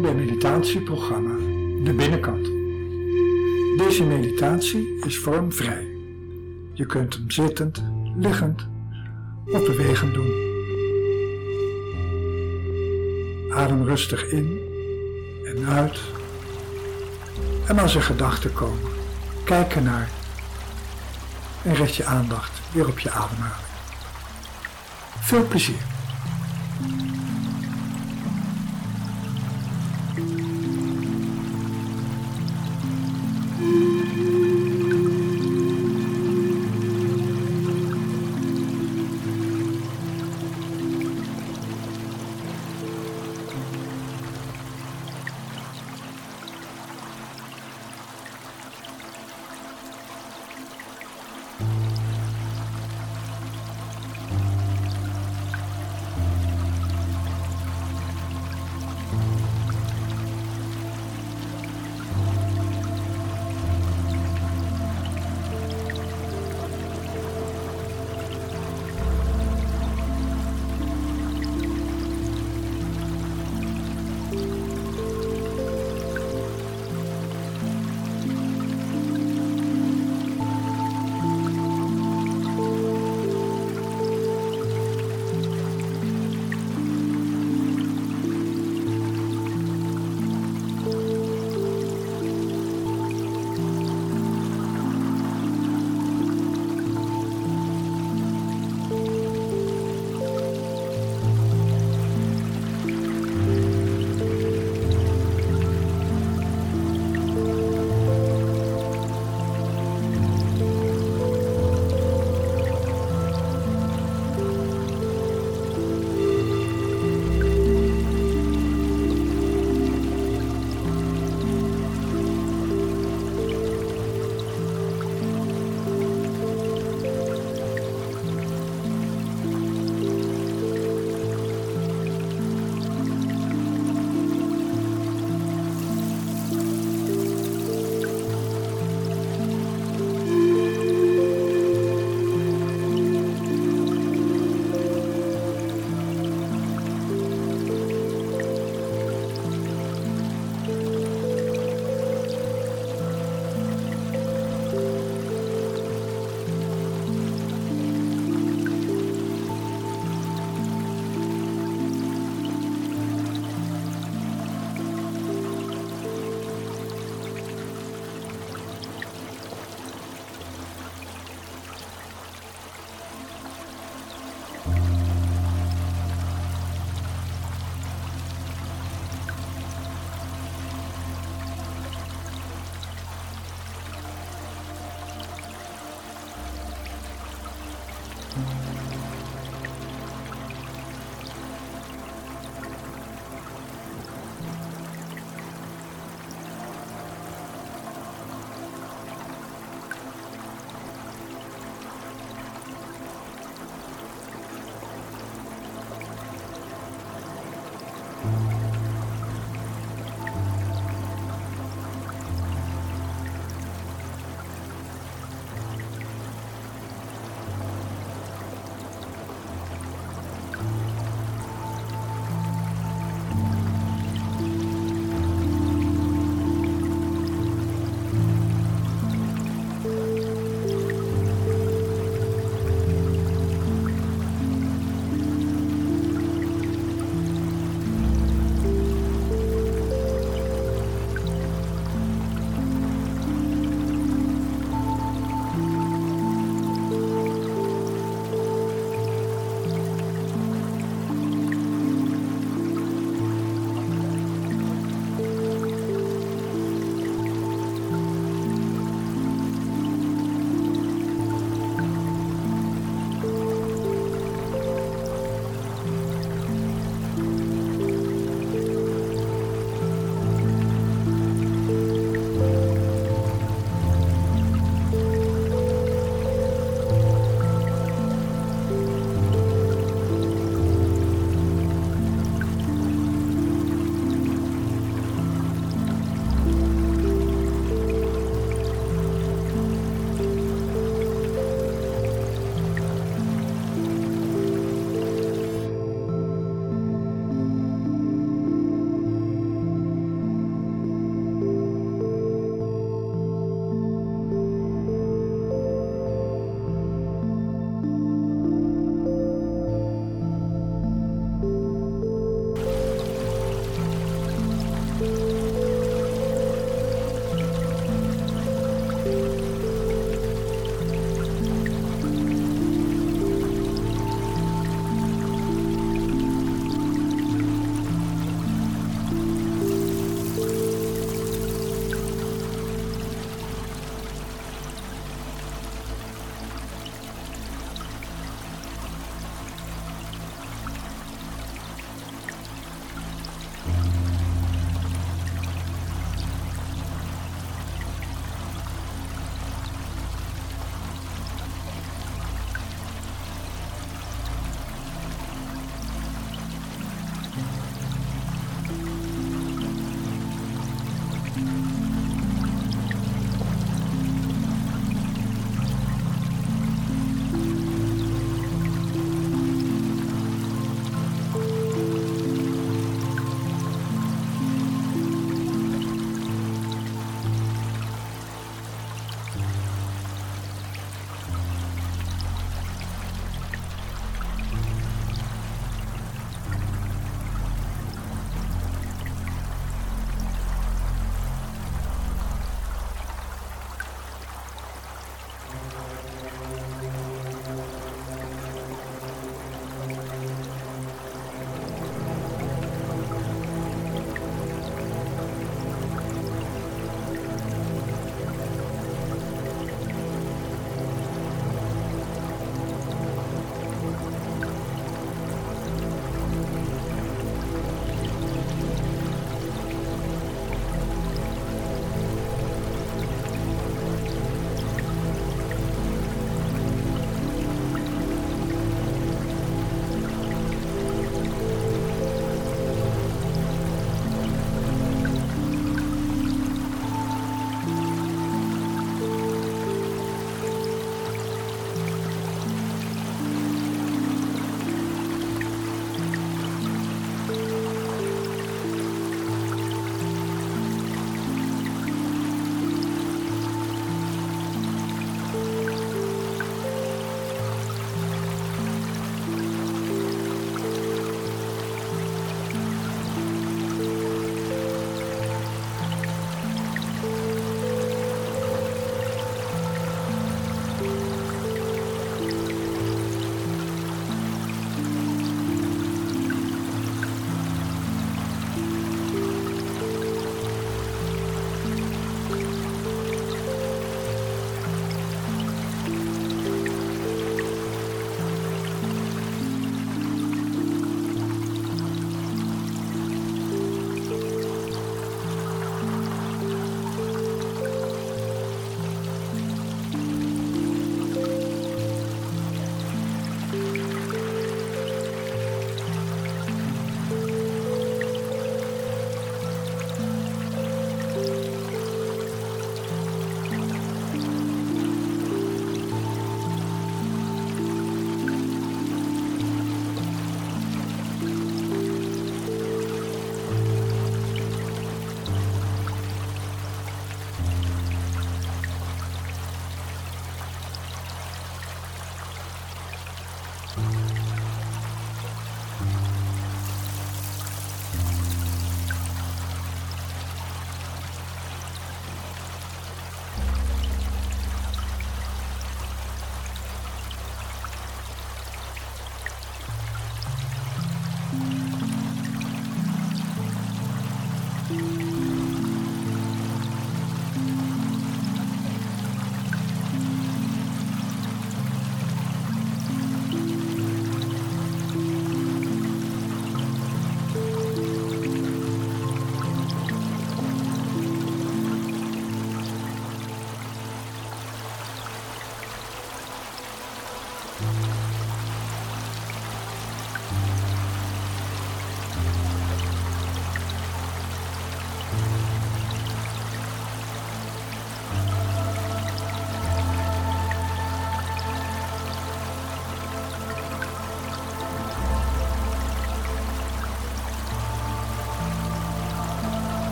Bij meditatieprogramma De Binnenkant. Deze meditatie is vormvrij. Je kunt hem zittend, liggend of bewegend doen. Adem rustig in en uit. En als er gedachten komen, kijk ernaar en richt je aandacht weer op je ademhaling. Veel plezier.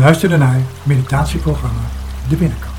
Luisterde naar meditatieprogramma De Binnenkant.